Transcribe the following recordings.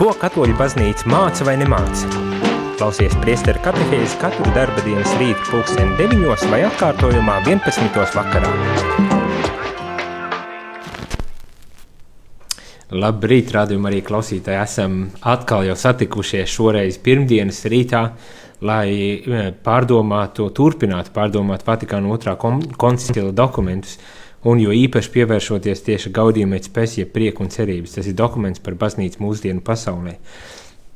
Ko katoļu baznīca māca vai nemāca? Klausies priesteru katehēzi katru darba dienas rītu pulksteni 9 vai atkārtojumā 11. vakarā. Labrīt, rādījumā arī klausītāji. Esam atkal jau satikušies šoreiz pirmdienas rītā, lai eh, pārdomātu, turpinātu pārdomāt Vatikāna otrā koncila dokumentus un jo īpaši pievēršoties tieši gaudījumai spēcīja prieku un cerības. Tas ir dokuments par baznīcu mūsdienu pasaulē.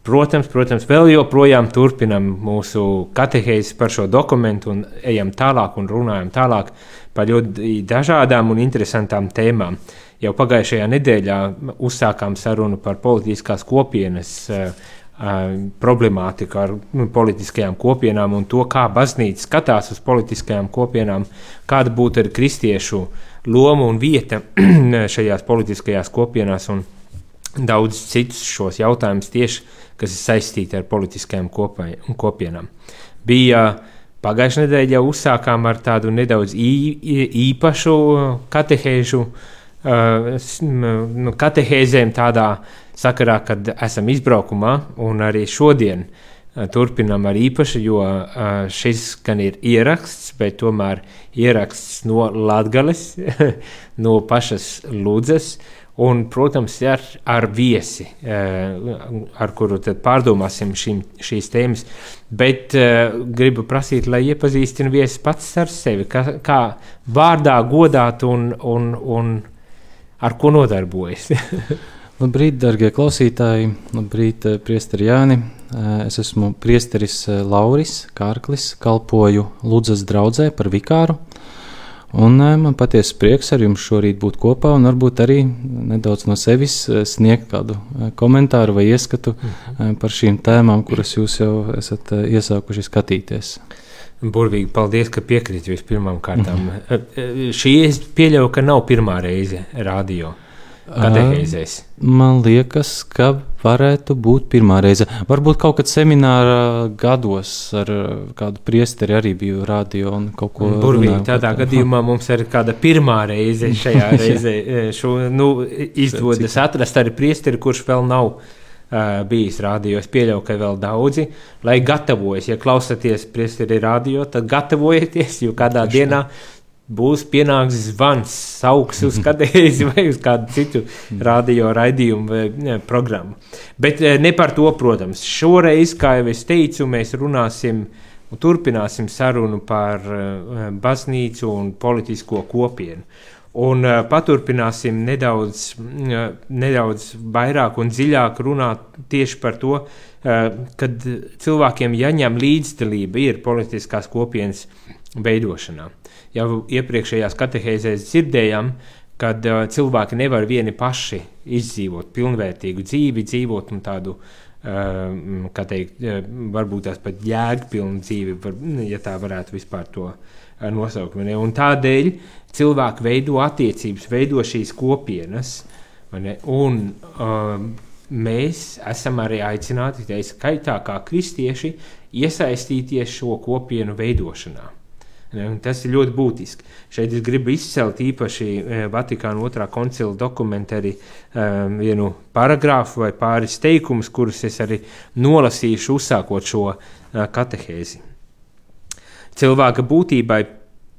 Protams, protams, vēl joprojām turpinam mūsu katehēzi par šo dokumentu un ejam tālāk un runājam tālāk par ļoti dažādām un interesantām tēmām. Jau pagājušajā nedēļā uzsākām sarunu par politiskās kopienas uh, problemātiku ar nu, politiskajām kopienām un to, kā baznīca skatās uz politiskajām kopienām, kāda būtu kristiešu loma un vieta šajās politiskajās kopienās un daudz citus šos jautājumus tieši, kas ir saistīti ar politiskajām kopienām. Bija pagājušajā nedēļā jau uzsākām ar tādu nedaudz īpašu katehēžu uh, nu, katehēzēm tādā sakarā, kad esam izbraukumā, un arī šodien turpinām ar īpašu, jo šis gan ir ieraksts, bet tomēr ieraksts no Latgales, no pašas Lūdzes, un, protams, ar, ar viesi, ar kuru pārdomāsim šim, šīs tēmas, bet gribu prasīt, lai iepazīstina viesis pats ar sevi, kā, kā vārdā godāt un, un, un ar ko nodarbojas. Labrīt, darbie klausītāji! Labrīt, eh, Priesteri Jāni! Eh, es esmu Priesteris eh, Lauris Kārklis, kalpoju Ludzas draudzē par vikāru. Un man patiesi prieks ar jums šorīt būt kopā un varbūt arī nedaudz no sevis sniegt kādu komentāru vai ieskatu mhm. par šīm tēmām, kuras jūs jau esat iesākuši skatīties. Burvīgi, paldies, ka piekrīt vispirmām kārtām. Mm -hmm. Šī es pieļauju, ka nav pirmā reize radio. Katehēzēs. Man liekas, ka varētu būt pirmā reize. Varbūt kaut kad semināra gados ar kādu priesteri arī biju radio un kaut ko. Burvīgi, tādā gadījumā mums ir kāda pirmā reize šajā reizē. Šo, nu, izdodas atrast arī priesteri, kurš vēl nav uh, bijis rādio. Es pieļauju, ka vēl daudzi, lai gatavojas. Ja klausāties priesteri rādio, tad gatavojieties, jo kādā Tieši dienā būs pienāks zvans, sauks uz katehēzi vai uz kādu citu radio raidījumu vai ne, programmu. Bet ne par to, protams. Šoreiz, kā jau es teicu, mēs runāsim un turpināsim sarunu par baznīcu un politisko kopienu. Un uh, paturpināsim nedaudz, uh, nedaudz vairāk un dziļāk runāt tieši par to, uh, kad cilvēkiem jāņem līdzdalība ir politiskās kopienas veidošanā. Jau iepriekšējās katehēzēs dzirdējām, kad uh, cilvēki nevar vieni paši izdzīvot pilnvērtīgu dzīvi, dzīvot tādu, uh, kā teikt, uh, varbūt tās pat jēgpilnu dzīvi, var, ja tā varētu vispār to uh, nosaukt. Un tādēļ cilvēki veido attiecības, veido šīs kopienas. Un um, mēs esam arī aicināti, tā skaitā kā kristieši, iesaistīties šo kopienu veidošanā. Tas ir ļoti būtiski. Šeit es gribu izcelt īpaši e, Vatikāna otrā koncila dokumentā arī um, vienu paragrāfu vai pāris teikumus, kurus es arī nolasīšu, uzsākot šo uh, katehēzi. Cilvēka būtībai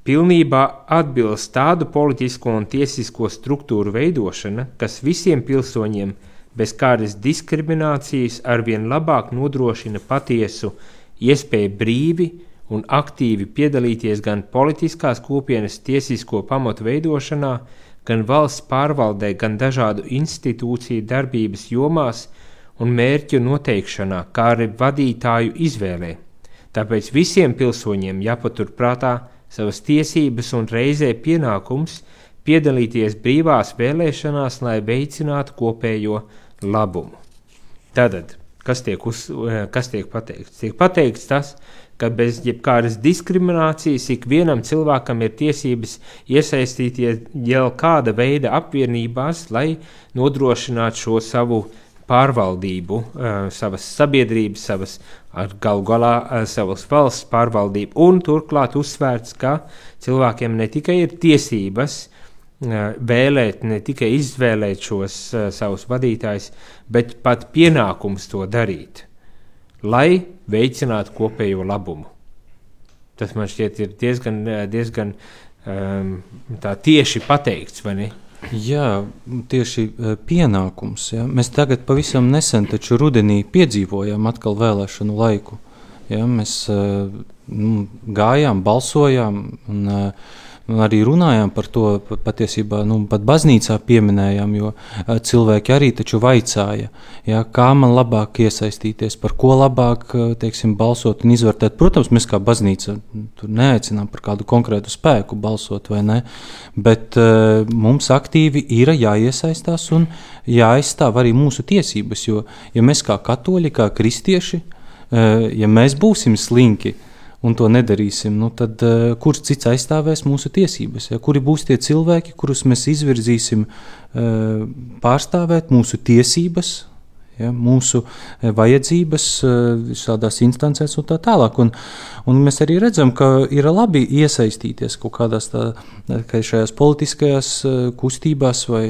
pilnībā atbilst tādu politisko un tiesisko struktūru veidošana, kas visiem pilsoņiem bez kādas diskriminācijas arvien labāk nodrošina patiesu iespēju brīvi un aktīvi piedalīties gan politiskās kopienas tiesisko pamatu veidošanā, gan valsts pārvaldē, gan dažādu institūciju darbības jomās un mērķu noteikšanā, kā arī vadītāju izvēlē. Tāpēc visiem pilsoņiem jāpaturprātā, savas tiesības un reizē pienākums piedalīties brīvās vēlēšanās, lai veicinātu kopējo labumu. Tātad, kas tiek, uz, kas tiek pateikts? Tiek pateikts tas, ka bez jebkādas diskriminācijas ikvienam cilvēkam ir tiesības iesaistīties jau kāda veida apvienībās, lai nodrošinātu šo savu pārvaldību, savas sabiedrības, savas galu galā savas valsts pārvaldību. Un turklāt uzsvērts, ka cilvēkiem ne tikai ir tiesības vēlēt, ne tikai izvēlēt šos uh, savus vadītājus, bet pat pienākums to darīt, lai veicinātu kopējo labumu. Tas man šķiet diezgan, diezgan um, tieši pateikts, vai ne? Jā, tieši pienākums. Ja. Mēs tagad pavisam nesen, taču rudenī piedzīvojām atkal vēlēšanu laiku. Ja, mēs nu, gājām, balsojām. Un, uh, arī runājām par to, patiesībā nu, pat baznīcā pieminējām, jo cilvēki arī taču vaicāja, ja, kā man labāk iesaistīties, par ko labāk teiksim, balsot un izvērtēt. Protams, mēs kā baznīca tur neaicinām par kādu konkrētu spēku balsot vai ne, bet uh, mums aktīvi ir jāiesaistās un jāaizstāv arī mūsu tiesības, jo ja mēs kā katoļi, kā kristieši, ja mēs būsim slinki, un to nedarīsim, nu tad uh, kurš cits aizstāvēs mūsu tiesības? Ja? Kuri būs tie cilvēki, kurus mēs izvirzīsim uh, pārstāvēt mūsu tiesības, ja, mūsu eh, vajadzības šādās instancēs un tā tālāk. Un, un mēs arī redzam, ka ir labi iesaistīties kaut kādās tā, šajās politiskajās kustībās vai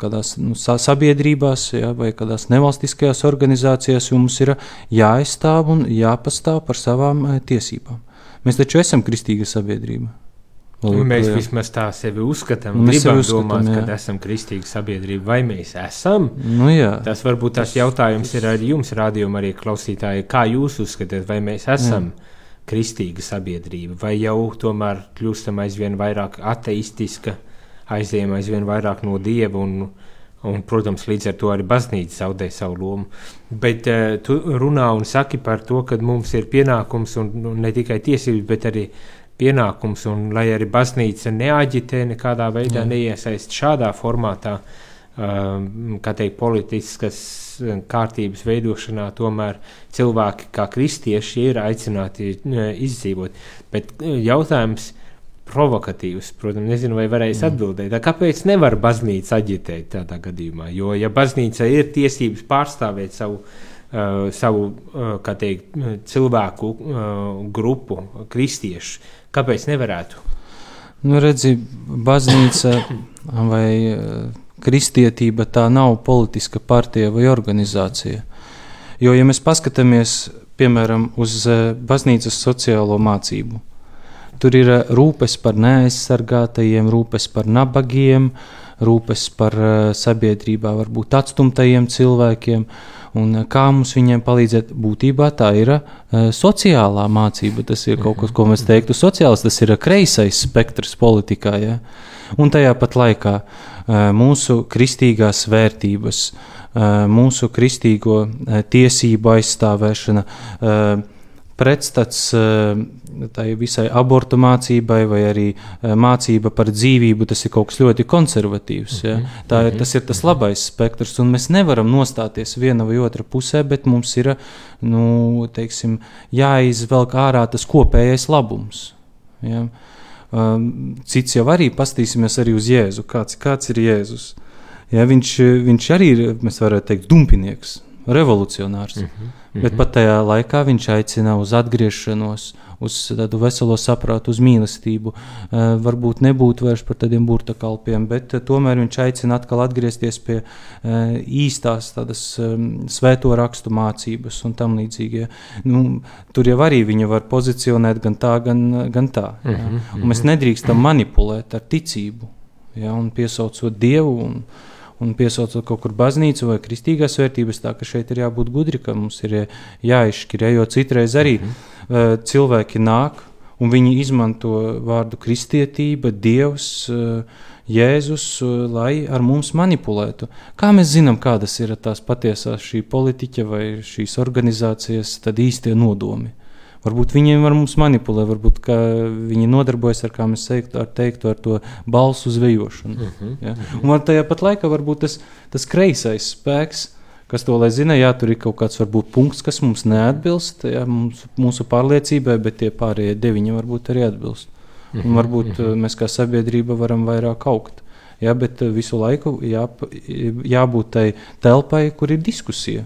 kādās nu, sabiedrībās ja, vai kādās nevalstiskajās organizācijās, jo mums ir jāaizstāv un jāpastāv par savām tiesībām. Mēs taču esam kristīga sabiedrība. Lūk, mēs jā. vismaz tā sevi uzskatām. Mēs gribam domāt, ka esam kristīga sabiedrība. Vai mēs esam? Nu, jā. tas varbūt tas jautājums ir arī jums, rādījumam, arī klausītāji. Kā jūs uzskatāt, vai mēs esam jā. kristīga sabiedrība, vai jau tomēr kļūstam aizvien vairāk ateistiska, aizējam aizvien vairāk no dieva un, un, protams, līdz ar to arī baznīca zaudē savu lomu. Bet uh, tu runā un saki par to, ka mums ir pienākums un, un ne tikai tiesības, bet arī pienākums, un lai arī baznīca neaģitē, nekādā veidā Jā. neiesaist šādā formātā, um, kā teikt, politiskas kārtības veidošanā, tomēr cilvēki kā kristieši ir aicināti uh, izdzīvot. Bet uh, jautājums provokatīvs, protams, nezinu, vai varēs mm. atbildēt. Tā kāpēc nevar baznīca aģitēt tādā gadījumā? Jo, ja baznīca ir tiesības pārstāvēt savu savu uh, teikt, cilvēku uh, grupu, kristiešu, Kāpēc nevarētu? Nu, redzi, baznīca vai eh, kristietība tā nav politiska partija vai organizācija. Jo, ja mēs paskatāmies, piemēram, uz eh, baznīcas sociālo mācību, tur ir eh, rūpes par neaizsargātajiem, rūpes par nabagiem, rūpes par sabiedrībā varbūt atstumtajiem cilvēkiem. Uh, Un eh, kā mums viņiem palīdzēt? Būtībā tā ir uh, sociālā mācība. Tas ir kaut kas, ko mēs teiktu, sociāls, tas ir kreisais spektrs politikā. Ja? Un tajā pat laikā uh, mūsu kristīgās vērtības, uh, mūsu kristīgo tiesību aizstāvēšana. Pretstats tai visai abortu mācībai, vai arī eh, mācība par dzīvību, tas ir kaut kas ļoti konservatīvs. Ja? Mhm. Tā, ir, tas ir tas labais spektrs, un mēs nevaram nostāties viena vai otra pusē, bet mums ir nu, teiksim, jāizvelk ārā tas kopējais labums. Ja? Um, cits jau arī pastīsimies arī uz Jēzu. Kāds, kāds ir Jēzus? Ja, viņš, viņš arī ir, mēs varētu teikt, dumpinieks, revolucionārs. Mm -hmm. -hmm. Bet pat tajā laikā viņš aicina uz atgriešanos, uz tādu veselo saprātu, uz mīlestību. Uh, varbūt nebūtu vairs par tādiem burtakalpiem, bet uh, tomēr viņš aicina atkal atgriezties pie uh, īstās tādas um, svēto rakstu mācības un tam līdzīgie. Nu, tur jau arī viņa var pozicionēt gan tā, gan, gan tā. Mm -hmm. ja? Un mēs nedrīkstam manipulēt ar ticību ja? un piesaucot Dievu. Un, un piesaucot kaut kur baznīcu vai kristīgās vērtības, tā ka šeit ir jābūt gudri, ka mums ir jāizšķir. Ja, jo citreiz arī mm -hmm. cilvēki nāk un viņi izmanto vārdu kristietība, dievs. Jēzus, lai ar mums manipulētu. Kā mēs zinām, kādas ir tās patiesās šī politiķa vai šīs organizācijas īstie nodomi? Varbūt viņiem var mums manipulēt, varbūt viņi nodarbojas ar, kā mēs teiktu, ar, teiktu, ar to balsu zvejošanu. Uh mhm, -huh, ja? uh mhm. -huh. Un tajā pat laikā varbūt tas, tas kreisais spēks, kas to lai zina, jā, tur ir kaut kāds varbūt punkts, kas mums neatbilst jā, mums, mūsu pārliecībai, bet tie pārējie deviņi varbūt arī atbilst. Uh -huh, Un mhm, varbūt uh -huh. mēs kā sabiedrība varam vairāk augt. Ja, bet visu laiku jā, jābūt tai telpai, kur ir diskusija.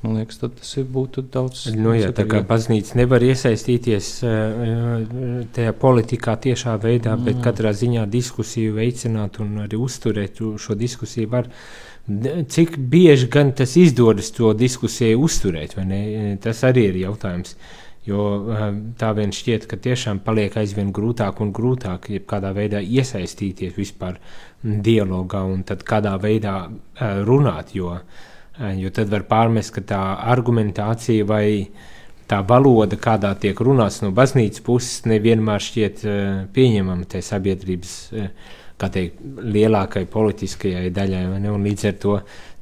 Man liekas, tas būtu daudz. Nu, jā, tā kā baznīca nevar iesaistīties tajā politikā tiešā veidā, bet mm. katrā ziņā diskusiju veicināt un arī uzturēt šo diskusiju var. Cik bieži gan tas izdodas to diskusiju uzturēt, tas arī ir jautājums. Jo tā vien šķiet, ka tiešām paliek aizvien grūtāk un grūtāk, kādā veidā iesaistīties vispār dialogā un tad kādā veidā runāt. Jo uh, Jo tad var pārmest, ka tā argumentācija vai tā valoda, kādā tiek runāts no baznīcas puses, nevienmēr šķiet pieņemama tai sabiedrības teikt, lielākai politiskajai daļai. Līdz ar to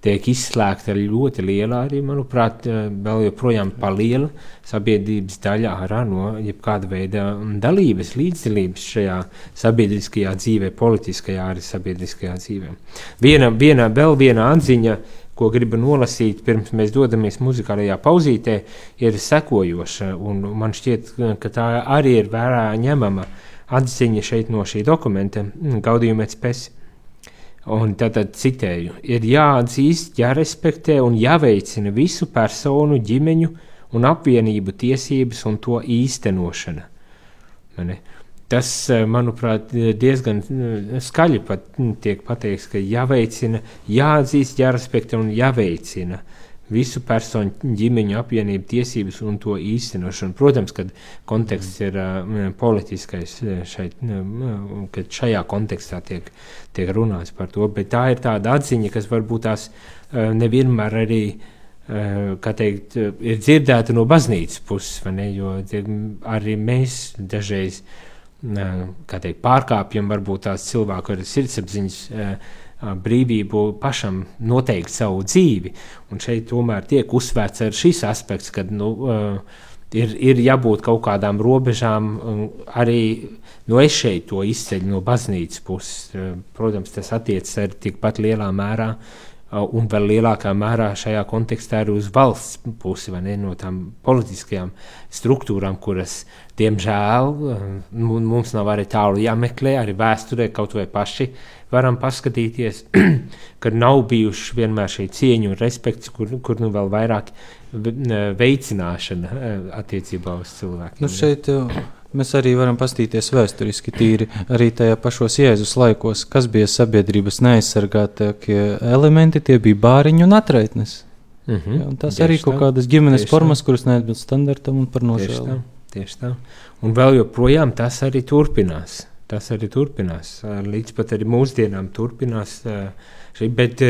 tiek izslēgta ļoti liela, arī, manuprāt, vēl joprojām paliela sabiedrības daļa ārā no jebkāda veida dalības, līdzdalības šajā sabiedriskajā dzīvē, politiskajā arī sabiedriskajā dzīvē. Viena, viena, vēl viena atziņa, ko gribu nolasīt, pirms mēs dodamies muzikālajā pauzītē, ir sekojoša. Man šķiet, ka tā arī ir vērā ņemama atziņa šeit no šī dokumenta, Gaudījuma pēc. Un tātad citēju, ir jāatzīst, jārespektē un jāveicina visu personu, ģimeņu un apvienību tiesības un to īstenošana. Mani? Tas, eh, manuprāt, diezgan eh, skaļi pat hm, tiek pateikts, ka jāveicina, jāatzīst, jārespektē un jāveicina visu personu ģimeņu apvienību tiesības un to īstenošanu. Protams, kad konteksts ir uh, politiskais šeit, uh, kad šajā kontekstā tiek, tiek runāts par to, bet tā ir tāda atziņa, kas varbūt tās uh, nevienmēr arī kā teikt, ir dzirdēta no baznīcas puses, ne, jo arī mēs dažreiz uh, teikt, pārkāpjam varbūt tās cilvēku ar sirdsapziņas brīvību pašam noteikt savu dzīvi. Un šeit tomēr tiek uzsvērts ar šis aspekts, ka nu, ir, ir jābūt kaut kādām robežām. Arī nu, es šeit to izceļu no baznīcas puses. Protams, tas attiecas arī tikpat lielā mērā un vēl lielākā mērā šajā kontekstā arī uz valsts pusi, ne, no tām politiskajām struktūrām, kuras, diemžēl, mums nav arī tālu jāmeklē, arī vēsturē kaut vai paši varam paskatīties, ka nav bijuši vienmēr šī cieņa un respekts, kur, kur nu vēl vairāk veicināšana attiecībā uz cilvēkiem. Nu šeit, Mēs arī varam paskatīties vēsturiski, tīri arī tajā pašos Jēzus laikos, kas bija sabiedrības neaizsargātākie elementi, tie bija bāriņi un atraitnes. Mm -hmm. ja, tas arī kaut kādas ģimenes formas, tā. kuras neatbilst standartam un par nožēlu. Tieši tā, tieši tā. Un vēl joprojām tas arī turpinās. Tas arī turpinās. Līdz pat arī mūsdienām turpinās. Bet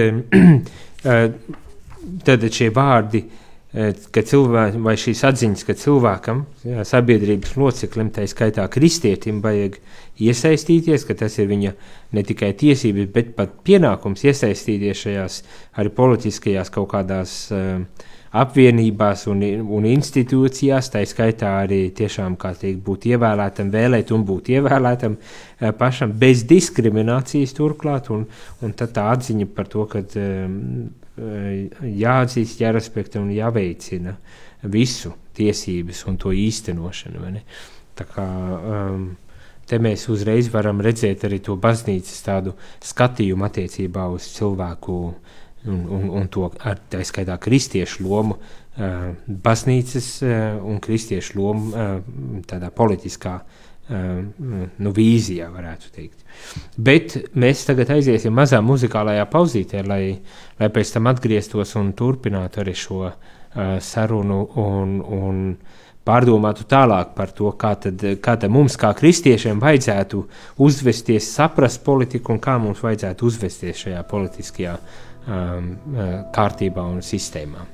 tad šie vārdi ka cilvēkam, vai šīs atziņas, ka cilvēkam, jā, sabiedrības loceklim, tā skaitā kristietim, vajag iesaistīties, ka tas ir viņa ne tikai tiesības, bet pat pienākums iesaistīties šajās arī politiskajās kaut kādās uh, apvienībās un, un institūcijās, tā skaitā arī tiešām, teikt, būt ievēlētam, vēlēt un būt ievēlētam pašam bez diskriminācijas turklāt, un, un tā atziņa par to, ka jāatzīst, jārespektē un jāveicina visu tiesības un to īstenošanu. Tā kā um, te mēs uzreiz varam redzēt arī to baznīcas tādu skatījumu attiecībā uz cilvēku un, un, un to ar tā skaitā kristiešu lomu, uh, baznīcas uh, un kristiešu lomu uh, tādā politiskā uh, nu, vīzijā, varētu teikt. Bet mēs tagad aiziesim mazā muzikālajā pauzītē, lai, lai pēc tam atgrieztos un turpinātu arī šo uh, sarunu un, un pārdomātu tālāk par to, kā tad, kā tad mums, kā kristiešiem, vajadzētu uzvesties, saprast politiku un kā mums vajadzētu uzvesties šajā politiskajā um, kārtībā un sistēmā.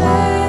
say.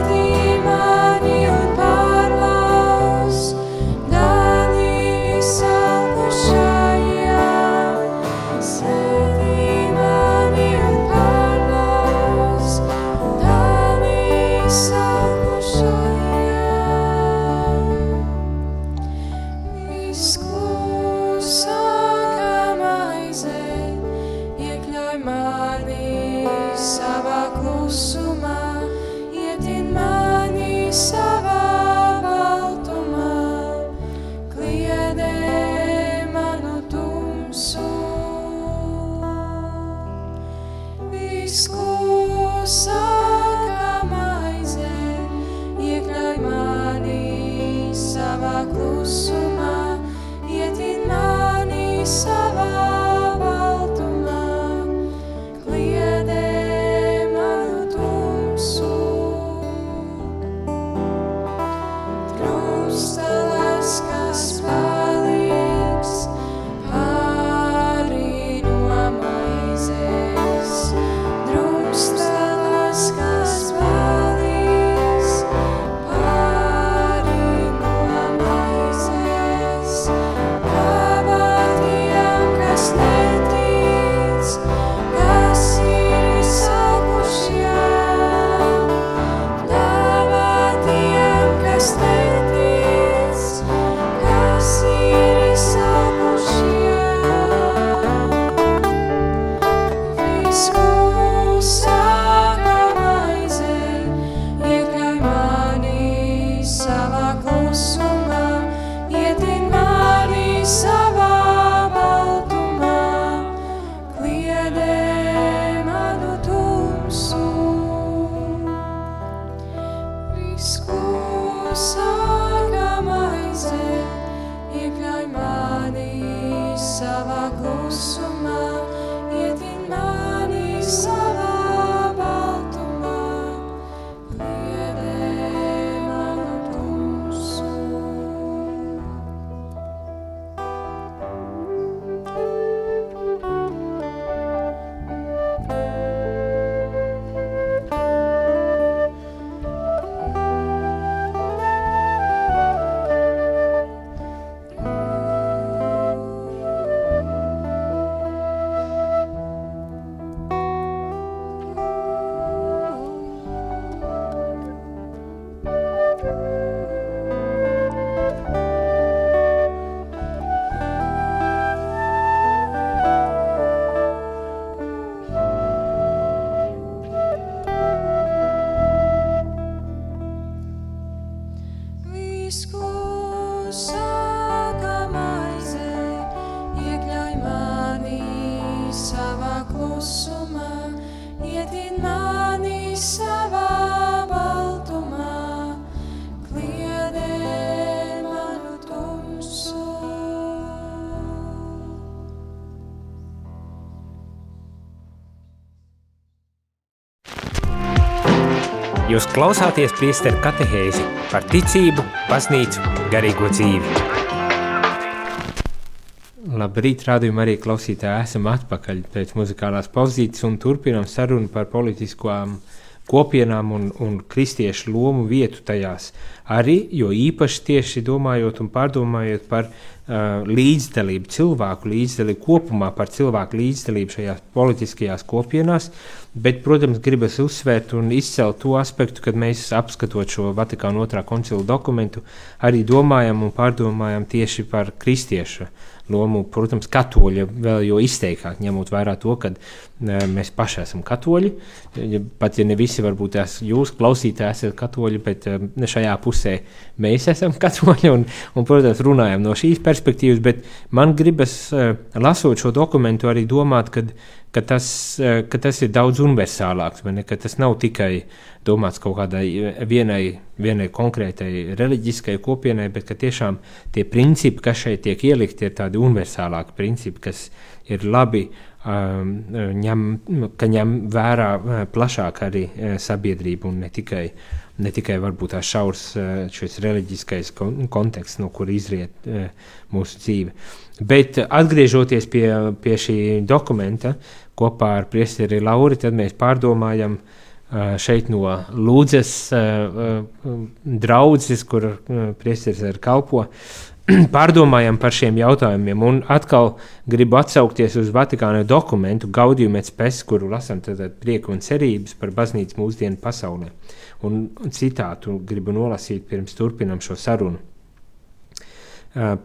school. Jūs klausāties priesteru katehēzi par ticību, baznīcu, garīgo dzīvi. Labrīt, rādījumā arī klausītāji esam atpakaļ pēc muzikālās pauzītes un turpinam sarunu par politiskām kopienām un, un kristiešu lomu vietu tajās. Arī, jo īpaši tieši domājot un pārdomājot par uh, līdzdalību, cilvēku līdzdalību kopumā, par cilvēku līdzdalību šajās politiskajās kopienās, Bet, protams, gribas uzsvērt un izcelt to aspektu, kad mēs apskatot šo Vatikāna otrā koncila dokumentu, arī domājam un pārdomājam tieši par kristiešu lomu, protams, katoļa vēl jo izteiktāk, ņemot vērā to, ka mēs paši esam katoļi. Pat ja ne visi varbūt tās jūs klausītāji esat katoļi, bet šajā pusē mēs esam katoļi un, un, protams, runājam no šīs perspektīvas, bet man gribas, lasot šo dokumentu, arī domāt, kad ka tas, eh, ka tas ir daudz universālāks, ne, ka tas nav tikai domāts kaut kādai vienai, vienai konkrētai reliģiskai kopienai, bet ka tiešām tie principi, kas šeit tiek ielikti, ir tādi universālāki principi, kas ir labi, um, ņem, ka ņem vērā uh, plašāk arī uh, sabiedrību un ne tikai, ne tikai varbūt tās šaurs uh, šis reliģiskais konteksts, no kur izriet mūsu dzīve. Bet atgriežoties pie, pie šī dokumenta, kopā ar priesteri Lauri, tad mēs pārdomājam šeit no Lūdzes draudzes, kur priesteris ir kalpo, pārdomājam par šiem jautājumiem. Un atkal gribu atsaukties uz Vatikāna dokumentu Gaudiju et Spes, kuru lasām tad prieku un cerības par baznīcu mūsdienu pasaulē. Un citātu gribu nolasīt pirms turpinam šo sarunu.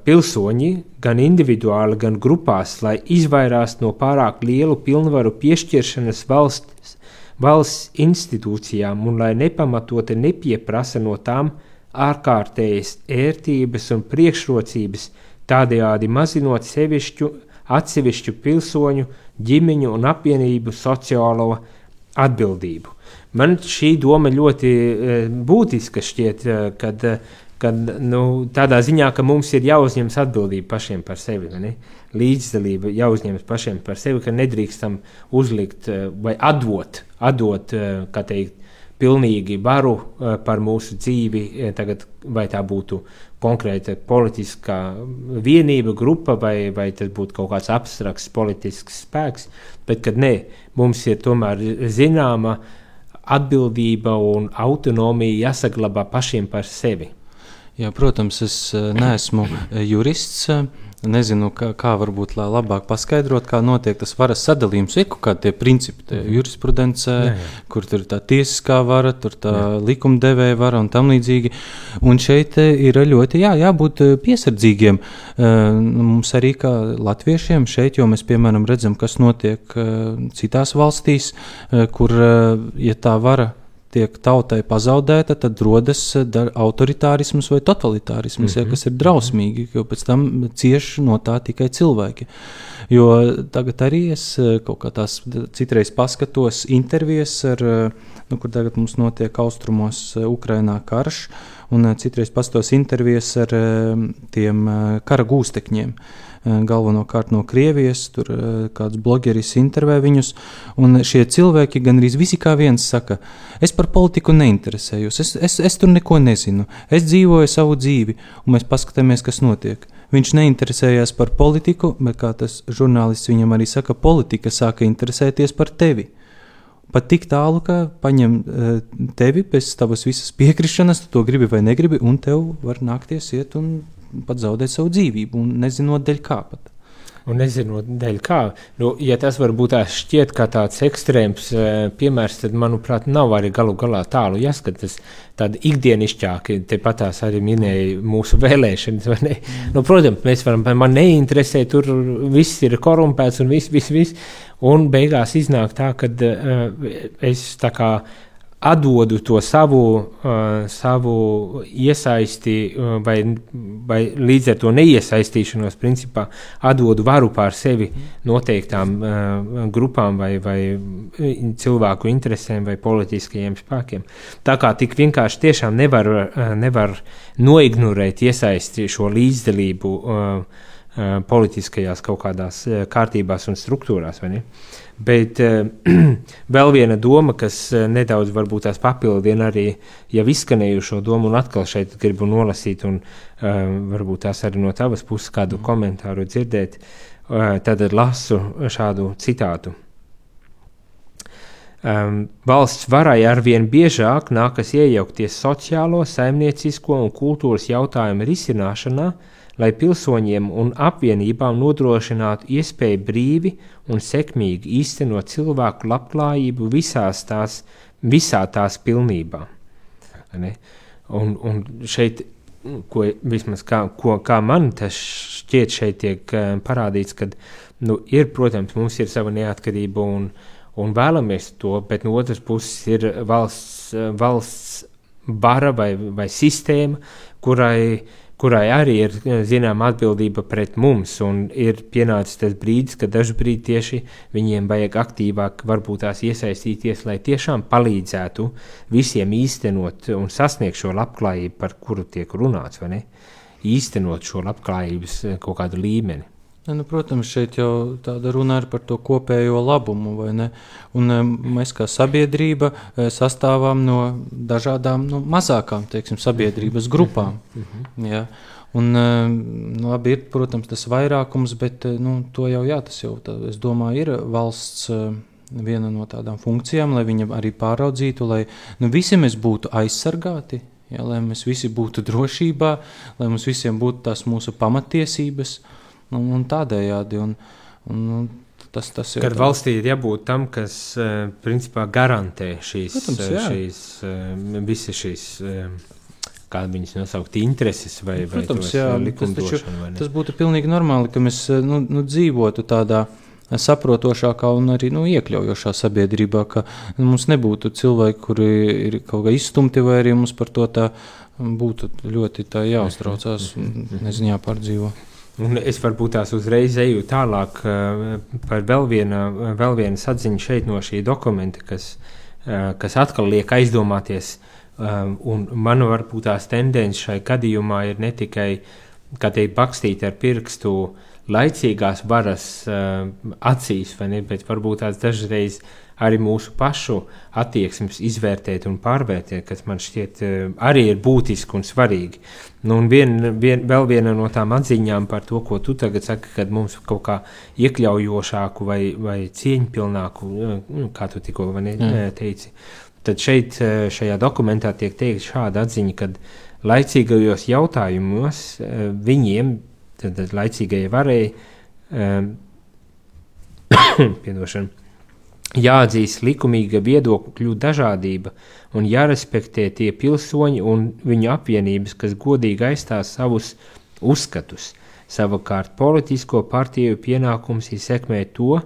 pilsoņi, gan individuāli, gan grupās, lai izvairās no pārāk lielu pilnvaru piešķiršanas valsts, valsts institūcijām un lai nepamatoti nepieprasa no tām ārkārtējas ērtības un priekšrocības, tādējādi mazinot sevišķu, atsevišķu pilsoņu, ģimeņu un apvienību sociālo atbildību. Man šī doma ļoti būtiska šķiet, kad kad, nu, tādā ziņā, ka mums ir jāuzņemas atbildība pašiem par sevi, līdzdalība jāuzņemas pašiem par sevi, ka nedrīkstam uzlikt vai atdot, atdot kā teikt, pilnīgi varu par mūsu dzīvi, tagad, vai tā būtu konkrēta politiskā vienība, grupa, vai, vai tas būtu kaut kāds abstrakts politisks spēks, bet kad nē, mums ir tomēr zināma atbildība un autonomija jāsaglabā pašiem par sevi. Jā, protams, es eh, neesmu eh, jurists. Eh, nezinu, kā, kā varbūt labāk paskaidrot, kā notiek tas varas sadalījums. Ir kaut kādi principi, tie mhm. jurisprudencē, jā, jā. kur tur ir tā tiesiskā vara, tur tā jā. likumdevēja vara un tam līdzīgi. Un šeit ir ļoti jā, jābūt piesardzīgiem. Mums arī kā latviešiem šeit, jo mēs piemēram redzam, kas notiek citās valstīs, kur, ja tā vara tiek tautai pazaudēta, tad rodas eh, autoritārisms vai totalitārisms, mm -hmm. ja, kas ir drausmīgi, jo pēc tam cieši no tā tikai cilvēki. Jo tagad arī es eh, kaut kā tās citreiz paskatos intervijas, ar, eh, nu, kur tagad mums notiek austrumos Ukrainā karš, un citreiz paskatos intervijas ar tiem kara gūstekņiem. Eh, galvenokārt no Krievijas. Tur eh, kāds blogeris intervē viņus, un šie cilvēki gan arī visi kā viens saka, es par politiku neinteresējos, es, es, es tur neko nezinu, es dzīvoju savu dzīvi, un mēs paskatāmies, kas notiek. Viņš neinteresējās par politiku, bet kā tas žurnālists viņam arī saka, politika sāka interesēties par tevi. Pat tik tālu, ka paņem uh, tevi bez tavas visas piekrišanas, tu to gribi vai negribi, un tev var nākties iet un pat zaudēt savu dzīvību, un nezinot dēļ kā pat. Un nezinot, dēļ kā. Nu, ja tas varbūt tā šķiet kā tāds ekstrēms uh, piemērs, tad, manuprāt, nav arī galu galā tālu jāskatās. Tāda ikdienišķāka, tepat tās arī minēja mūsu vēlēšanas. Mm. Nu, protams, mēs varam, man neinteresē, tur viss ir korumpēts un viss, viss, viss. Un beigās iznāk tā, ka uh, es tā kā atdodu to savu, uh, savu iesaisti, uh, vai, vai līdz ar to neiesaistīšanos, principā atdodu varu pār sevi noteiktām uh, grupām vai, vai cilvēku interesēm vai politiskajiem spēkiem. Tā kā tik vienkārši tiešām nevar, uh, nevar noignorēt iesaisti šo līdzdalību uh, uh, politiskajās kaut kādās uh, kārtībās un struktūrās. Bet uh, vēl viena doma, kas uh, nedaudz varbūt tās papildina arī jau izskanējušo domu, un atkal šeit gribu nolasīt, un uh, varbūt tās arī no tavas puses kādu mm. komentāru dzirdēt, uh, tad lasu šādu citātu. Um, valsts varai arvien biežāk nākas iejaukties sociālo, saimniecisko un kultūras jautājumu risināšanā, uh, lai pilsoņiem un apvienībām nodrošinātu iespēju brīvi un sekmīgi īstenot cilvēku labklājību visās tās, visā tās pilnībā. Ne? Un, un šeit, ko, kā, ko, kā man tas šķiet, šeit tiek uh, parādīts, ka nu, ir, protams, mums ir sava neatkarība un, un vēlamies to, bet no otras puses ir valsts, valsts bara vai, vai sistēma, kurai uh, kurai arī ir eh, zināma atbildība pret mums, ir pienācis tas brīdis, kad dažkārt tieši viņiem vajag aktīvāk varbūt tās iesaistīties, lai tiešām palīdzētu visiem īstenot un sasniegt šo labklājību, par kuru tiek runāts, vai ne? Īstenot šo labklājības eh, kaut kādu līmeni. Ja, nu, protams, šeit jau tāda runa ir par to kopējo labumu. Un, mēs kā sabiedrība e, sastāvām no dažādām nu, mazākām teiksim, sabiedrības grupām. Mhm. Ja. Un, e, nu, labi, ir, protams, tas vairākums, bet nu, to jau, jā, tas jau tā, domāju, ir valsts viena no tādām funkcijām, lai viņa arī pāraudzītu, lai nu, visi mēs būtu aizsargāti. Ja, lai mēs visi būtu drošībā, lai mums visiem būtu tās mūsu pamatiesības, uh, Un, nu, un tādējādi. Un, un, un tas, tas ir. Kad tā... valstī ir jābūt tam, kas principā garantē šīs, Protams, jā. šīs visas šīs kā viņas nosaukt, intereses vai, vai Protams, tos, jā, tas, taču, vai ne? tas būtu pilnīgi normāli, ka mēs nu, nu, dzīvotu tādā saprotošākā un arī nu, iekļaujošā sabiedrībā, ka nu, mums nebūtu cilvēki, kuri ir kaut kā izstumti, vai arī mums par to tā būtu ļoti tā jāuztraucās un nezinu, jāpārdzīvo. Un es varbūt tās uzreiz eju tālāk uh, par vēl, viena, vēl vienu atziņu šeit no šī dokumenta, kas, uh, kas atkal liek aizdomāties. Um, un man varbūt tās tendences šai gadījumā ir ne tikai, kā teikt, bakstīt ar pirkstu laicīgās varas uh, acīs, vai ne, bet varbūt tās dažreiz arī mūsu pašu attieksmes izvērtēt un pārvērtēt, kas man šķiet uh, arī ir būtiski un svarīgi. Nu, un vien, vien, vēl viena no tām atziņām par to, ko tu tagad saki, kad mums kaut kā iekļaujošāku vai, vai cieņpilnāku, uh, nu, kā tu tikko ne, Mm. teici, tad šeit šajā dokumentā tiek teikt šāda atziņa, kad laicīgajos jautājumos viņiem, tad, tad laicīgajai varēja, um, piedošana, jāatzīst likumīga viedokļu dažādība un jārespektē tie pilsoņi un viņu apvienības, kas godīgi aizstās savus uzskatus. Savukārt politisko partiju pienākums ir sekmēt to,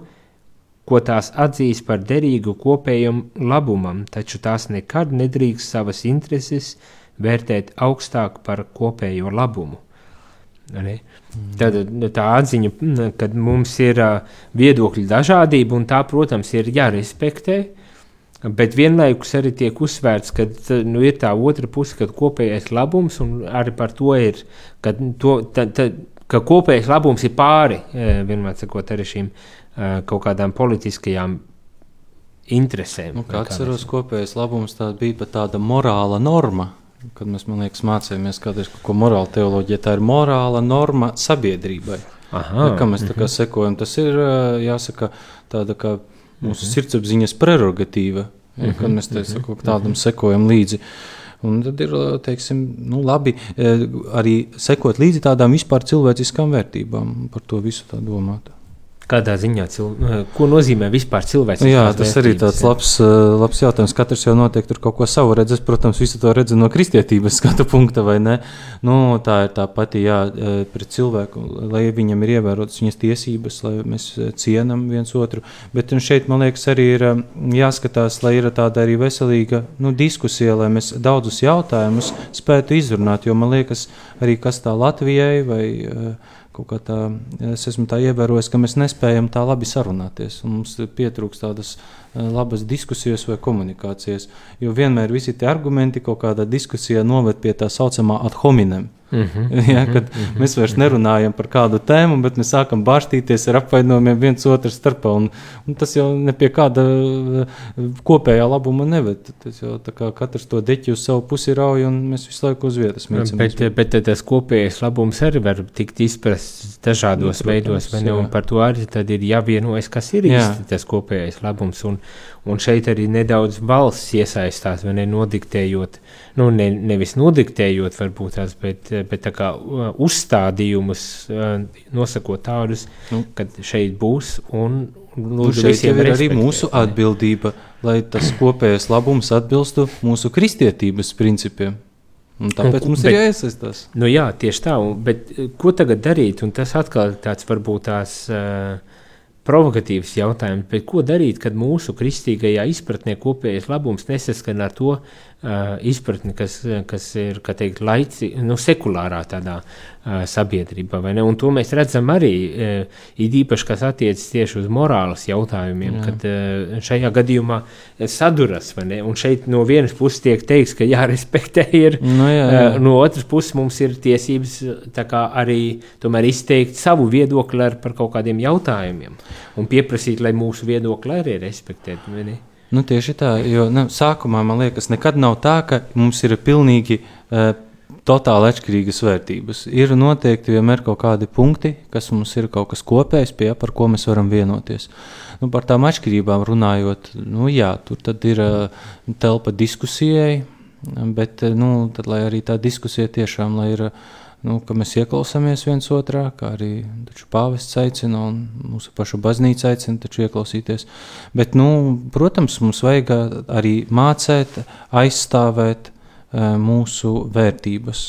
ko tās atzīst par derīgu kopējam labumam, taču tās nekad nedrīkst savas intereses vērtēt augstāk par kopējo labumu. Ne? Tad tā atziņa, mm, ka mums ir viedokļu dažādība, un tā, protams, ir jārespektē, bet vienlaikus arī tiek uzsvērts, ka nu, ir tā otra puse, kad kopējais labums, un arī par to ir, ka, to, ta, ta, ka kopējais labums ir pāri, vienmēr sakot, arī šīm kaut kādām politiskajām interesēm. Nu, kā atceros, kopējais labums tā bija pat tāda morāla norma. Kad mēs, man liekas, mācījāmies kādreiz ko morāla teoloģija, tā ir morāla norma sabiedrībai. Aha, Ja, kam mēs tā kā sekojam, tas ir jāsaka tāda kā mūsu sirdsapziņas prerogatīva, ja, kad mēs te sako, tādam sekojam līdzi. Un tad ir teiksim, nu, labi arī sekot līdzi tādām vispār cilvēciskām vērtībām, par to visu tā domāt. Kādā ziņā, cil... ko nozīmē vispār cilvēks? Jā, tas arī tāds labs, ā, labs jautājums. Katrs jau noteikti tur kaut ko savu redz. Es, protams, visu to redzu no kristietības skatu punkta, vai ne? Nu, tā ir tā pati, jā, ā, pret cilvēku, lai viņam ir ievērotas viņas tiesības, lai mēs cienam viens otru. Bet un šeit, man liekas, arī ir jāskatās, lai ir tāda arī veselīga nu, diskusija, lai mēs daudzus jautājumus spētu izrunāt, jo man liekas, arī kas tā Latvijai vai ā, kaut kā tā, es esmu tā ievērojis, ka mēs nespējam tā labi sarunāties. un Mums pietrūkst tādas labas diskusijas vai komunikācijas. Jo vienmēr visi tie argumenti kaut kādā diskusijā noved pie tā saucamā ad hominem. Mm -hmm. Ja, kad mēs vairs nerunājam par kādu tēmu, bet mēs sākam bārstīties ar apvainojumiem viens otru starpā. Un, un tas jau ne pie kāda eh, kopējā labuma neved. Tas jau katrs to deķi uz savu pusi rauj, un mēs visu laiku uz vietas mēģinām. Bet, bet tas kopējais labums arī var tikt izprasts dažādos Nu, protams, veidos, ne? Un par to arī ir jāvienojas, kas ir īsti tas kopējais labums. Un, un šeit arī nedaudz valsts iesaistās, vai ne nodiktējot, nu ne, nevis nodiktējot, varbūt tās, bet, bet tā kā uh, uzstādījumus uh, nosakot tādus, Nu. kad šeit būs un Nu, lūdzu šeit visiem jau ir arī mūsu atbildība, lai tas kopējais labums atbilstu mūsu kristietības principiem. Un tāpēc Un- mums bet- ir jāiesaistās. Nu, jā, tieši tā. Un, bet eh, ko tagad darīt? Un tas atkal tāds varbūt tās uh, provokatīvs jautājums. Bet ko darīt, kad mūsu kristīgajā izpratnē kopējais labums nesaskan ar to uh, izpratni, kas, kas ir teikt, laici, nu, sekulārā tādā uh, sabiedrībā? Un to mēs redzam arī uh, īpaši, kas attiecas tieši uz morāles jautājumiem, Jā. kad uh, šajā gadījumā saduras. Un šeit no vienas puses tiek teikts, ka jārespektē ir Nu, jā, jā. Uh, no otras puses, mums ir tiesības arī tomēr izteikt savu viedokli ar, par kaut kādiem jautājumiem un pieprasīt, lai mūsu viedokli arī respektētu. Nu, tieši tā, jo nu, sākumā man liekas, nekad nav tā, ka mums ir pilnīgi uh, totāli atšķirīgas vērtības. Ir noteikti vienmēr kaut kādi punkti, kas mums ir kaut kas kopējs, pie par ko mēs varam vienoties. Nu, par tām atšķirībām runājot, nu, jā, tur ir uh, telpa diskusijai, bet uh, nu, tad, lai arī tā diskusija tiešām ir. Uh, Nu, ka mēs ieklausāmies viens otrā, kā arī pāvests aicina, un mūsu paša baznīca aicina ieklausīties. Bet, nu, protams, mums vajag arī mācīt, aizstāvēt mūsu vērtības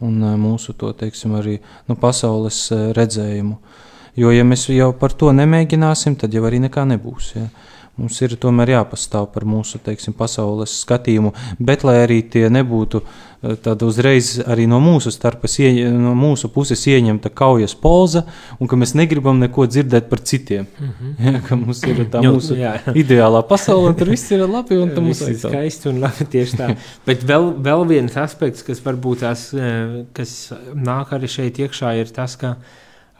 un mūsu to, teiksim, arī nu, pasaules redzējumu. Jo, ja mēs jau par to nemēģināsim, tad jau arī nekā nebūs. Ja? Mums ir tomēr jāpastāv par mūsu teiksim, pasaules skatījumu, bet lai arī tie nebūtu eh, tāda uzreiz arī no mūsu starpas, no mūsu puses ieņemta kaujas polza, un ka mēs negribam neko dzirdēt par citiem. Mm -hmm. ja, ka mums ir tā mūsu jā, ideālā pasaule, un tur viss ir labi, un tam mums ir skaisti un labi tieši tā. bet vēl, vēl viens aspekts, kas varbūt tās, eh, kas nāk arī šeit iekšā, ir tas, ka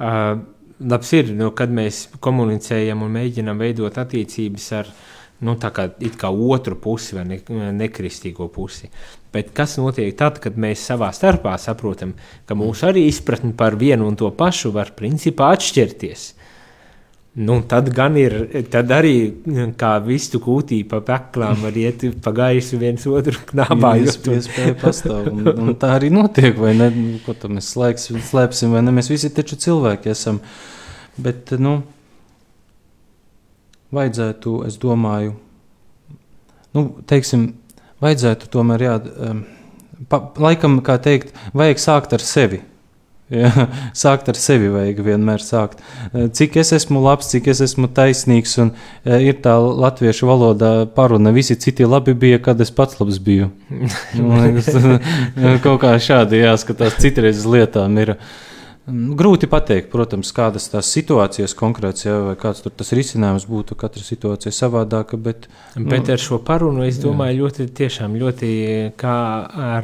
uh, labs ir, nu, kad mēs komunicējam un mēģinām veidot attiecības ar nu, kā, kā otru pusi vai ne, nekristīgo pusi. Bet kas notiek tad, kad mēs savā starpā saprotam, ka mūsu arī izpratne par vienu un to pašu var principā atšķirties? Nu, tad gan ir, tad arī kā vistu kūtī pa peklām var iet pa gaisu viens otru knābā. Jā, iespēja pastāv, un, un tā arī notiek, vai ne? Ko tad mēs slēgsim, slēpsim, vai ne? Mēs visi taču cilvēki esam. Bet, nu, vajadzētu, es domāju, nu, teiksim, vajadzētu tomēr, jā, pa, laikam, kā teikt, vajag sākt ar sevi Ja, sākt ar sevi vajag vienmēr sākt. Eh, cik es esmu labs, cik es esmu taisnīgs, un eh, ir tā latviešu valodā paruna, visi citi labi bija, kad es pats labs biju. Kaut kā šādi jāskatās, citreiz uz lietām ir. Mm, grūti pateikt, protams, kādas tās situācijas konkrēts, jā, vai kāds tur tas risinājums būtu, katra situācija savādāka, bet... Bet nu, ar šo parunu, es domāju, jā. ļoti, tiešām ļoti kā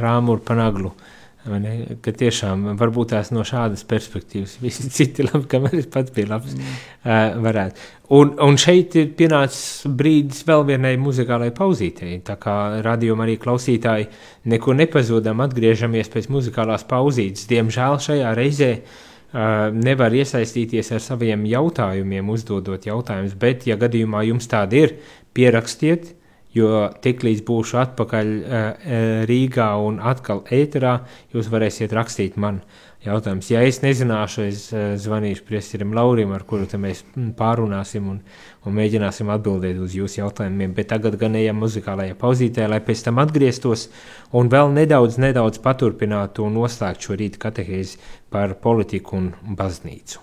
rāmuru panaglu. Uh, Ka tiešām varbūt tās no šādas perspektīvas visi citi labi, kamēr es pats biju labs, mm. uh, varētu. Un, un šeit ir pienācis brīdis vēl vienai muzikālai pauzītei. Tā kā radījuma arī klausītāji neko nepazudam, atgriežamies pēc muzikālās pauzītes. Diemžēl šajā reizē uh, nevar iesaistīties ar saviem jautājumiem, uzdodot jautājumus, bet, ja gadījumā jums tādi ir, pierakstiet, jo tiklīdz būšu atpakaļ uh, Rīgā un atkal ēterā, jūs varēsiet rakstīt man jautājumus. Ja es nezināšu, es uh, zvanīšu priesterim Laurim, ar kuru mēs pārunāsim un, un mēģināsim atbildēt uz jūsu jautājumiem. Bet tagad gan ejam muzikālajā pauzītē, lai pēc tam atgrieztos un vēl nedaudz, nedaudz paturpinātu un noslēgtu šo rītu katehēzi par politiku un baznīcu.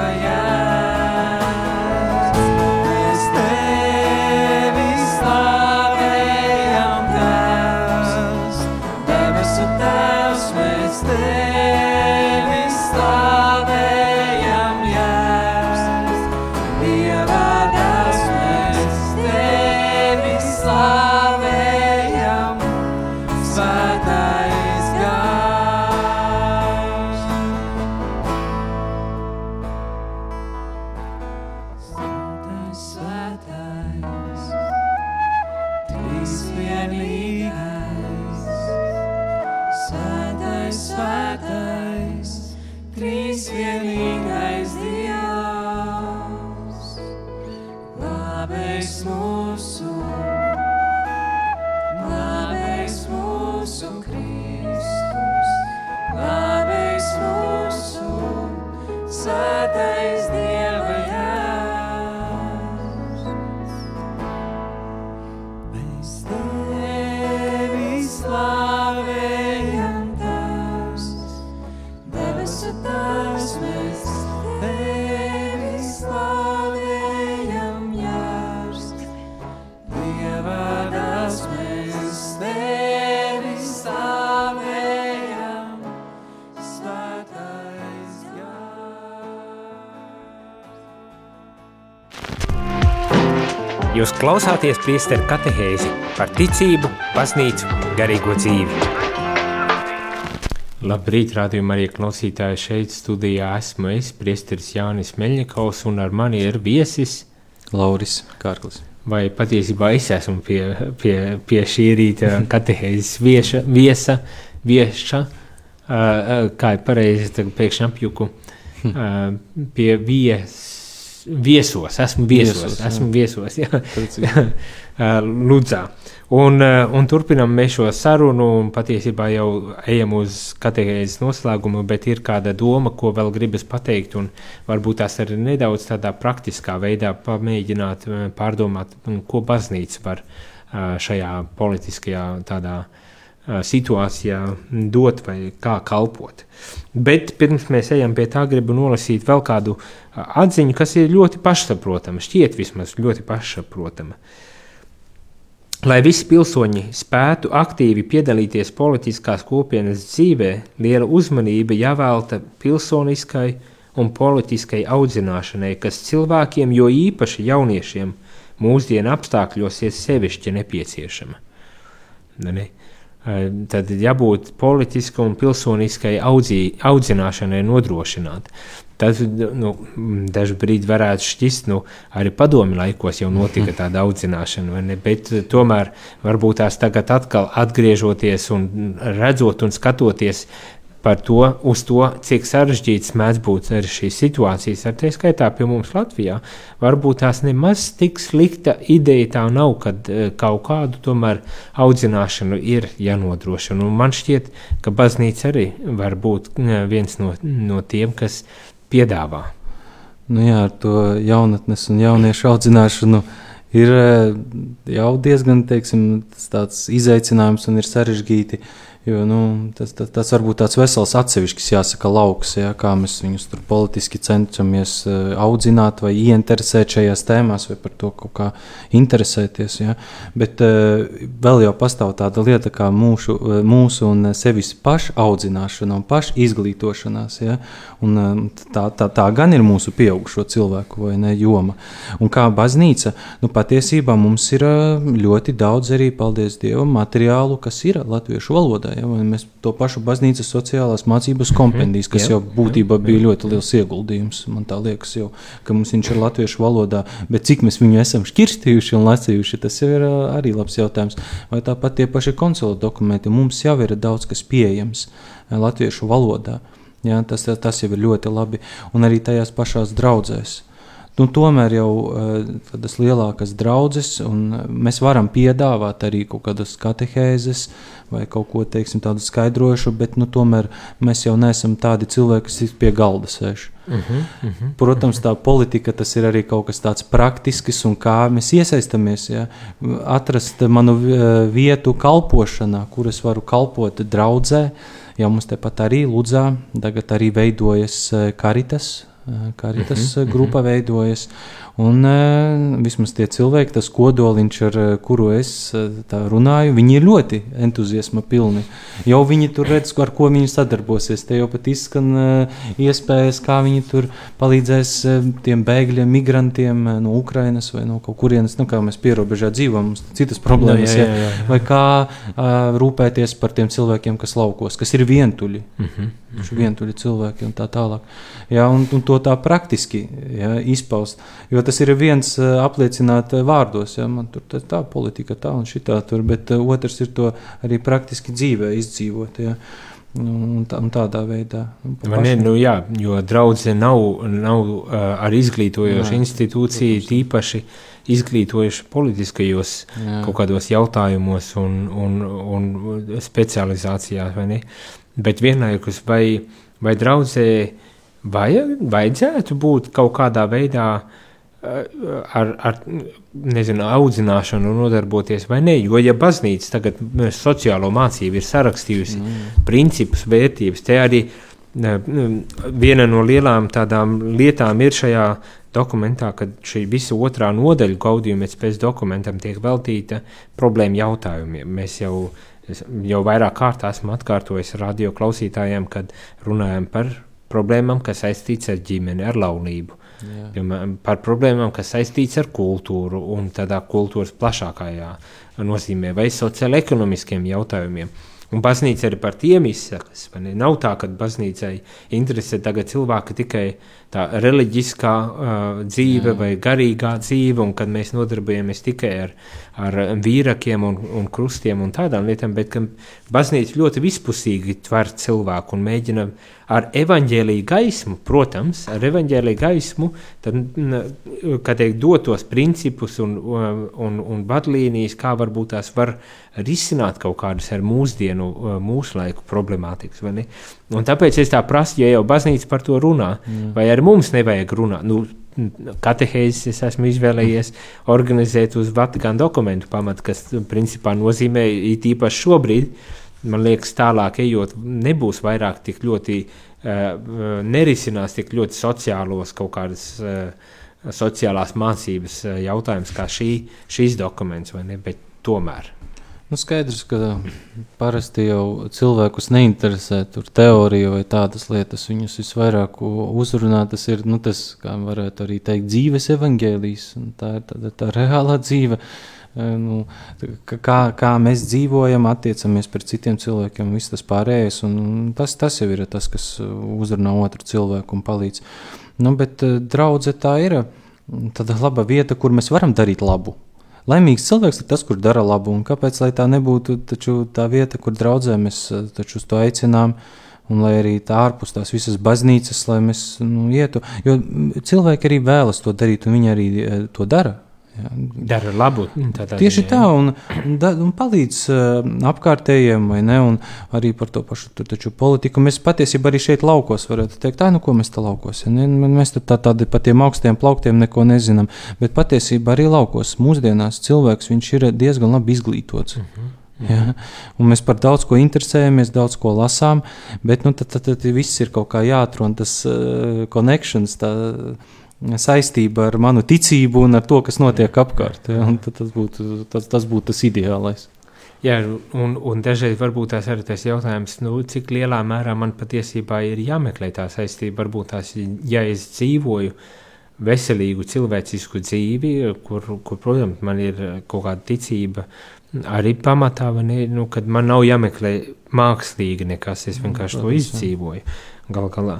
Jūs klausāties priesteru katehēzi par ticību, baznīcu, garīgo dzīvi. Labrīt, rādījumā arī klausītāji šeit studijā esmu es, priesteris Jānis Meļņikovs, un ar mani ir viesis Lauris Kārklis. Vai patiesībā es esmu pie, pie, pie šī rīta katehēzes vieša, viesa, vieša, kā ir pareizi, pēkšņi apjuku, pie vies viesos, esmu viesos, viesos esmu jā. viesos, jā. Ludzā. Un, un turpinam mēs šo sarunu, un patiesībā jau ejam uz katehēzes noslēgumu, bet ir kāda doma, ko vēl gribas pateikt, un varbūt tās arī nedaudz tādā praktiskā veidā pamēģināt pārdomāt, ko baznīca var šajā politiskajā tādā situācijā dot vai kā kalpot. Bet pirms mēs ejam pie tā, gribu nolasīt vēl kādu atziņu, kas ir ļoti pašsaprotama, šķiet vismaz ļoti pašsaprotama. Lai visi pilsoņi spētu aktīvi piedalīties politiskās kopienas dzīvē, liela uzmanība jāvelta pilsoniskai un politiskai audzināšanai, kas cilvēkiem, jo īpaši jauniešiem, mūsdienu apstākļos ir sevišķi nepieciešama. Ne? Tad jābūt politiskai un pilsoniskai audzī, audzināšanai nodrošināt. Tad nu, dažu brīdi varētu šķist, nu, arī padomi laikos jau notika tāda audzināšana, bet tomēr varbūt tās tagad atkal atgriežoties un redzot un skatoties par to, to, cik sarežģīts mēdz būt šīs situācijas, ar tā skaitā pie mums Latvijā. Varbūt tās nemaz tik slikta ideja tā nav, kad eh, kaut kādu tomēr audzināšanu ir jānodrošina. Un man šķiet, ka baznīca arī var būt eh, viens no, no tiem, kas piedāvā. Nu jā, ar to jaunatnes un jauniešu audzināšanu ir eh, jau diezgan teiksim, izaicinājums un ir sarežģīti. Uh, Jo, nu, tas, tas, tas var būt tāds vesels atsevišķs, jāsaka, lauks, ja, kā mēs viņus tur politiski cenšamies uh, audzināt vai ieinteresēt šajās tēmās, vai par to kaut kā interesēties. Ja. Bet uh, vēl jau pastāv tāda lieta kā mūsu, uh, mūsu un sevis pašaudzināšana un pašizglītošanās. Ja. Un, tā, tā, tā gan ir mūsu pieaugušo cilvēku ne joma. Un kā baznīca, nu, patiesībā mums ir ļoti daudz arī, paldies Dievam, materiālu, kas ir latviešu valodā valodā. Ja? Mēs to pašu baznīcas sociālās mācības mhm. kompendijas, kas jau būtībā bija ļoti liels ieguldījums. Man liekas, jau, ka mums viņš ir latviešu valodā, bet cik mēs viņu esam šķirstījuši un lasījuši, tas jau ir arī labs jautājums. Vai tāpat tie paši konsula dokumenti mums jau ir daudz kas pieejams latviešu valodā. Ja, tas, tas jau ir ļoti labi. Un arī tajās pašās draudzēs. Nu, tomēr jau tādas lielākas draudzes, un mēs varam piedāvāt arī kaut kādas katehēzes, vai kaut ko teiksim, tādu skaidrošu, bet nu, tomēr mēs jau neesam tādi cilvēki, kas pie galda sēž. Uh -huh, uh -huh, Protams, tā politika tas ir arī kaut kas tāds praktisks, un kā mēs iesaistāmies. Ja? Atrast manu vietu kalpošanā, kur es varu kalpot draudzē. Ja mums tepat arī Ludzā, tagad arī veidojas karitas, karitas uh -huh, grupa uh -huh. veidojas. Un uh, vismaz tie cilvēki, tas kodoliņš, ar uh, kuru es uh, runāju, viņi ir ļoti entuziasma pilni. Jau viņi tur redz, ar ko viņi sadarbosies. Te jau pat izskan uh, iespējas, kā viņi tur palīdzēs uh, tiem bēgļiem, migrantiem uh, no Ukrainas vai no kaut kurienes, nu, kā mēs pierobežā dzīvojam, mums citas problēmas. Jā, jā, jā, jā. Vai kā uh, rūpēties par tiem cilvēkiem, kas laukos, kas ir vientuļi. Mm -hmm. Mm -hmm. Vientuļi cilvēki un tā tālāk. Jā, un, un to tā praktiski jā, izpaust. Jo tas ir viens apliecināt vārdos, ja man tur tā, tā politika, tā un šitā tur, bet otrs ir to arī praktiski dzīvē izdzīvot. Ja. Un, tā, un tādā veidā. Ir, nu, jā, jo draudzene nav, nav uh, ar izglītojošu jā, institūciju, tīpaši izglītojuši politiskajos jā. kaut kādos jautājumos un, un, un specializācijās, ne? Uh, Bet vienlaikus vai, vai draudzē vajag, vajadzētu būt kaut kādā veidā eh, ar, ar nezinu, audzināšanu nodarboties vai nē. Jo, ja baznīca tagad sociālo mācību ir sarakstījusi mm. principus, vērtības, te arī viena no lielām tādām lietām ir šajā dokumentā, kad šī visa otrā nodaļa gaudījuma pēc dokumentam tiek veltīta problēmu jautājumiem. Mēs jau jau vairāk kārt esmu atkārtojis radio klausītājiem, kad runājam par problēmām, kas saistīts ar ģimeni, ar laulību. Piemēram, par problēmām, kas saistīts ar kultūru un tādā kultūras plašākajā nozīmē, vai sociālajiem jautājumiem. Un baznīca arī par tiem izsakas. Nav tā, ka baznīcai interesē tagad cilvēki tikai tā reliģiskā uh, dzīve Jā. vai garīgā dzīve, un kad mēs nodarbojamies tikai ar, ar vīrakiem un, un krustiem un tādām lietām, bet baznīca ļoti vispusīgi tver cilvēku un mēģina ar evaņģēlīju gaismu, protams, ar evaņģēlīju gaismu, tad, kā teikt, dot tos principus un, un, un vadlīnijas, kā varbūt tās var risināt kaut kādas ar mūsdienu, mūsu laiku problemātikas, vai ne? Un tāpēc es tā prasu, ja jau baznīca par to runā, mm. vai ar mums nevajag runāt, nu, katehēzes es esmu izvēlējies organizēt uz Vatikāna dokumentu pamatu, kas principā nozīmē īpaši šobrīd, man liekas, tālāk ejot, nebūs vairāk tik ļoti, uh, nerisinās tik ļoti sociālos kaut kādas uh, sociālās mācības jautājums kā šī, šīs dokuments, vai ne, bet tomēr. Nu, skaidrs, ka parasti jau cilvēkus neinteresē teorija vai tādas lietas. Viņus visvairāk uzrunā tas ir, nu, tas, kā varētu arī teikt, dzīves evaņģēlijs. Tā ir tā, tā reālā dzīve. E, nu, kā, kā mēs dzīvojam, attiecamies pret citiem cilvēkiem, viss tas pārējais. Tas, tas jau ir tas, kas uzrunā otru cilvēku un palīdz. Nu, bet e, draudzene tā ir tāda laba vieta, kur mēs varam darīt labu. Laimīgs cilvēks ir tas, kurš dara labu. Un kāpēc tā nebūtu tā vieta, kur draudzē mēs eh, uz to aicinām? Un lai arī tā ārpus tās visas baznīcas, lai mēs nu, ietu. Jo cilvēki arī vēlas to darīt, un viņi arī eh, to dara. Dara labu. Tieši tā, un, da, un palīdz uh, apkārtējiem, vai ne? Un arī par to pašu taču, politiku. Mēs patiesībā arī šeit laukos varētu teikt, tā, nu ko mēs te laukos. Ja? Ne? Mēs tā, tādi pa tiem augstiem plauktiem neko nezinām. Bet patiesībā arī laukos mūsdienās cilvēks ir diezgan labi izglītots. Uh -huh. Ja? Un mēs par daudz ko interesējamies, daudz ko lasām, bet nu, tad, tad, tad viss ir kaut kā jāatrod tas uh, connections. Tā, saistība ar manu ticību un ar to, kas notiek apkārt. Ja? Tas būtu tas, tas, būtu tas ideālais. Jā, un, un dažreiz varbūt tās arī tas jautājums, nu, cik lielā mērā man patiesībā ir jāmeklē tā saistība. Varbūt tās, ja es dzīvoju veselīgu cilvēcisku dzīvi, kur, kur protams, man ir kaut kāda ticība, arī pamatā, ne, nu, kad man nav jāmeklē mākslīgi nekas, es vienkārši to izdzīvoju. Gal galā.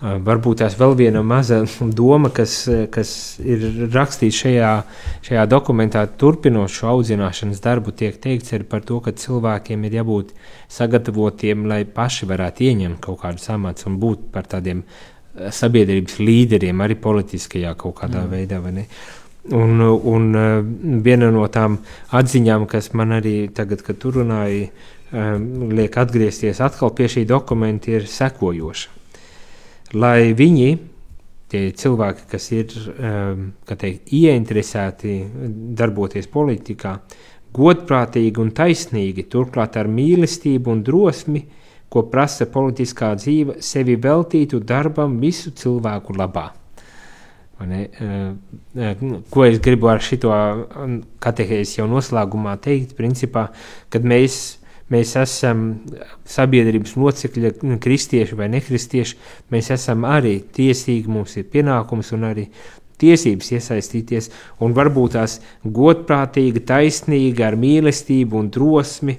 Varbūt tās vēl viena maza doma, kas, kas ir rakstīta šajā, šajā dokumentā, turpinot šo audzināšanas darbu, tiek teikts par to, ka cilvēkiem ir jābūt sagatavotiem, lai paši varētu ieņemt kaut kādus amatus un būt par tādiem sabiedrības līderiem, arī politiskajā kaut kādā mm. veidā. Un, un viena no tām atziņām, kas man arī tagad, kad tur runāja, um, liek atgriezties atkal pie šī dokumenta, ir sekojoša. Lai viņi, tie cilvēki, kas ir um, teikt, ieinteresēti darboties politikā, godprātīgi un taisnīgi, turklāt ar mīlestību un drosmi, ko prasa politiskā dzīve, sevi veltītu darbam visu cilvēku labā. Ko es gribu ar šo katehēzi jau noslēgumā teikt? Principā, kad mēs, mēs esam sabiedrības locekļi, kristieši vai nekristieši, mēs esam arī tiesīgi, mums ir pienākums un arī tiesības iesaistīties, un varbūt tās godprātīgi, taisnīgi, ar mīlestību un drosmi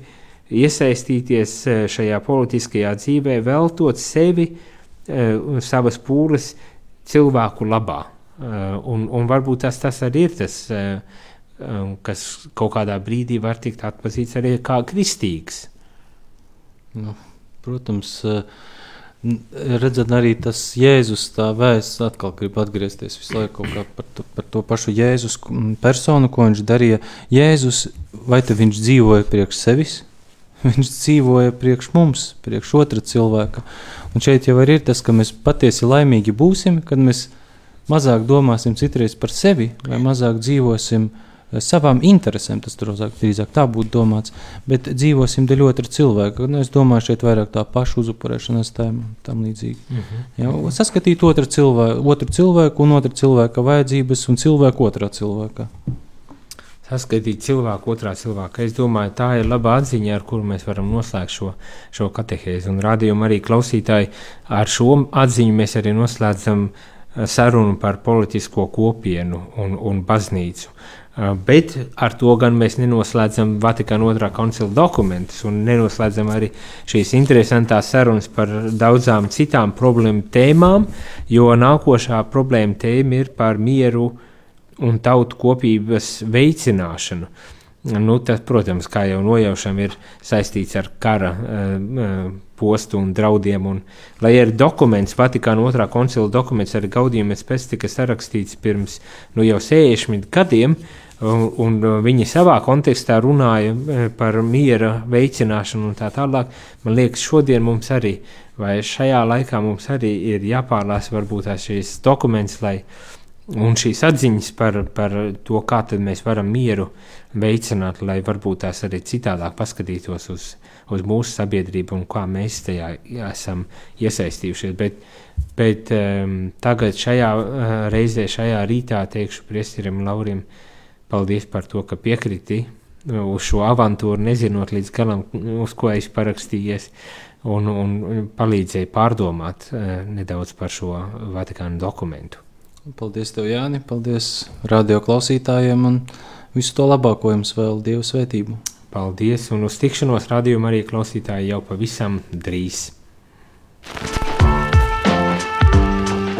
iesaistīties šajā politiskajā dzīvē, veltot sevi un savas pūles cilvēku labā. Eh, un, un varbūt tas, tas arī ir tas, um, kas kaut kādā brīdī var tikt atpazīts arī kā kristīgs. Nu, protams, eh, redzat, arī tas Jēzus tā vēsts, atkal grib atgriezties visu laiku par to, par to pašu Jēzus personu, ko viņš darīja. Jēzus, vai te viņš dzīvoja priekš sevis? Viņš dzīvoja priekš mums, priekš otra cilvēka. Un šeit jau ir tas, ka mēs patiesi laimīgi būsim, kad mēs mazāk domāsim citreiz par sevi, vai mazāk dzīvosim eh, savām interesēm. Tas drīzāk, tā būtu domāts, bet dzīvosim dēļ otra cilvēka. Nu, es domāju, šeit vairāk tā paša uzupurēšanās tēma tam līdzīgi. Mm -hmm. ja, saskatīt otru cilvēku, otru cilvēku un otru cilvēka vajadzības un cilvēku otrā cilvēkā saskatīt cilvēku otrā cilvēkā. Es domāju, tā ir laba atziņa, ar kuru mēs varam noslēgt šo, šo katehēzi. Un rādījumu arī klausītāji ar šo atziņu mēs arī noslēdzam eh, sarunu par politisko kopienu un, un baznīcu. Uh, bet ar to gan mēs nenoslēdzam Vatikāna otrā koncila dokumentus un nenoslēdzam arī šīs interesantās sarunas par daudzām citām problēmu tēmām, jo nākošā problēma tēma ir par mieru uh, un tautu kopības veicināšanu. Nu, tas, protams, kā jau nojaušam, ir saistīts ar kara uh, postu un draudiem. Un, lai ir dokuments, Vatikāna otrā koncila dokuments ar gaudījumu pēc tika sarakstīts pirms nu, jau 60 gadiem, un, un viņi savā kontekstā runāja par miera veicināšanu un tā tālāk, man liekas, šodien mums arī, vai šajā laikā mums arī ir jāpārlās varbūt šīs dokuments, lai uh, Un šīs atziņas par, par to, kā mēs varam mieru veicināt, lai varbūt tās arī citādāk paskatītos uz, uz mūsu sabiedrību un kā mēs tajā esam iesaistījušies. Bet, bet um, tagad šajā uh, reizē, šajā rītā teikšu priesterim Laurim paldies par to, ka piekriti uz šo avantūru, nezinot līdz galam, uz ko es parakstījies, un, un palīdzēja pārdomāt uh, nedaudz par šo Vatikānu dokumentu. Paldies, tev, Jāni. Paldies radio klausītājiem un visu to labāko jums vēl Dieva svētību. Paldies, un uz tikšanos radījumā arī klausītāji jau pavisam drīz.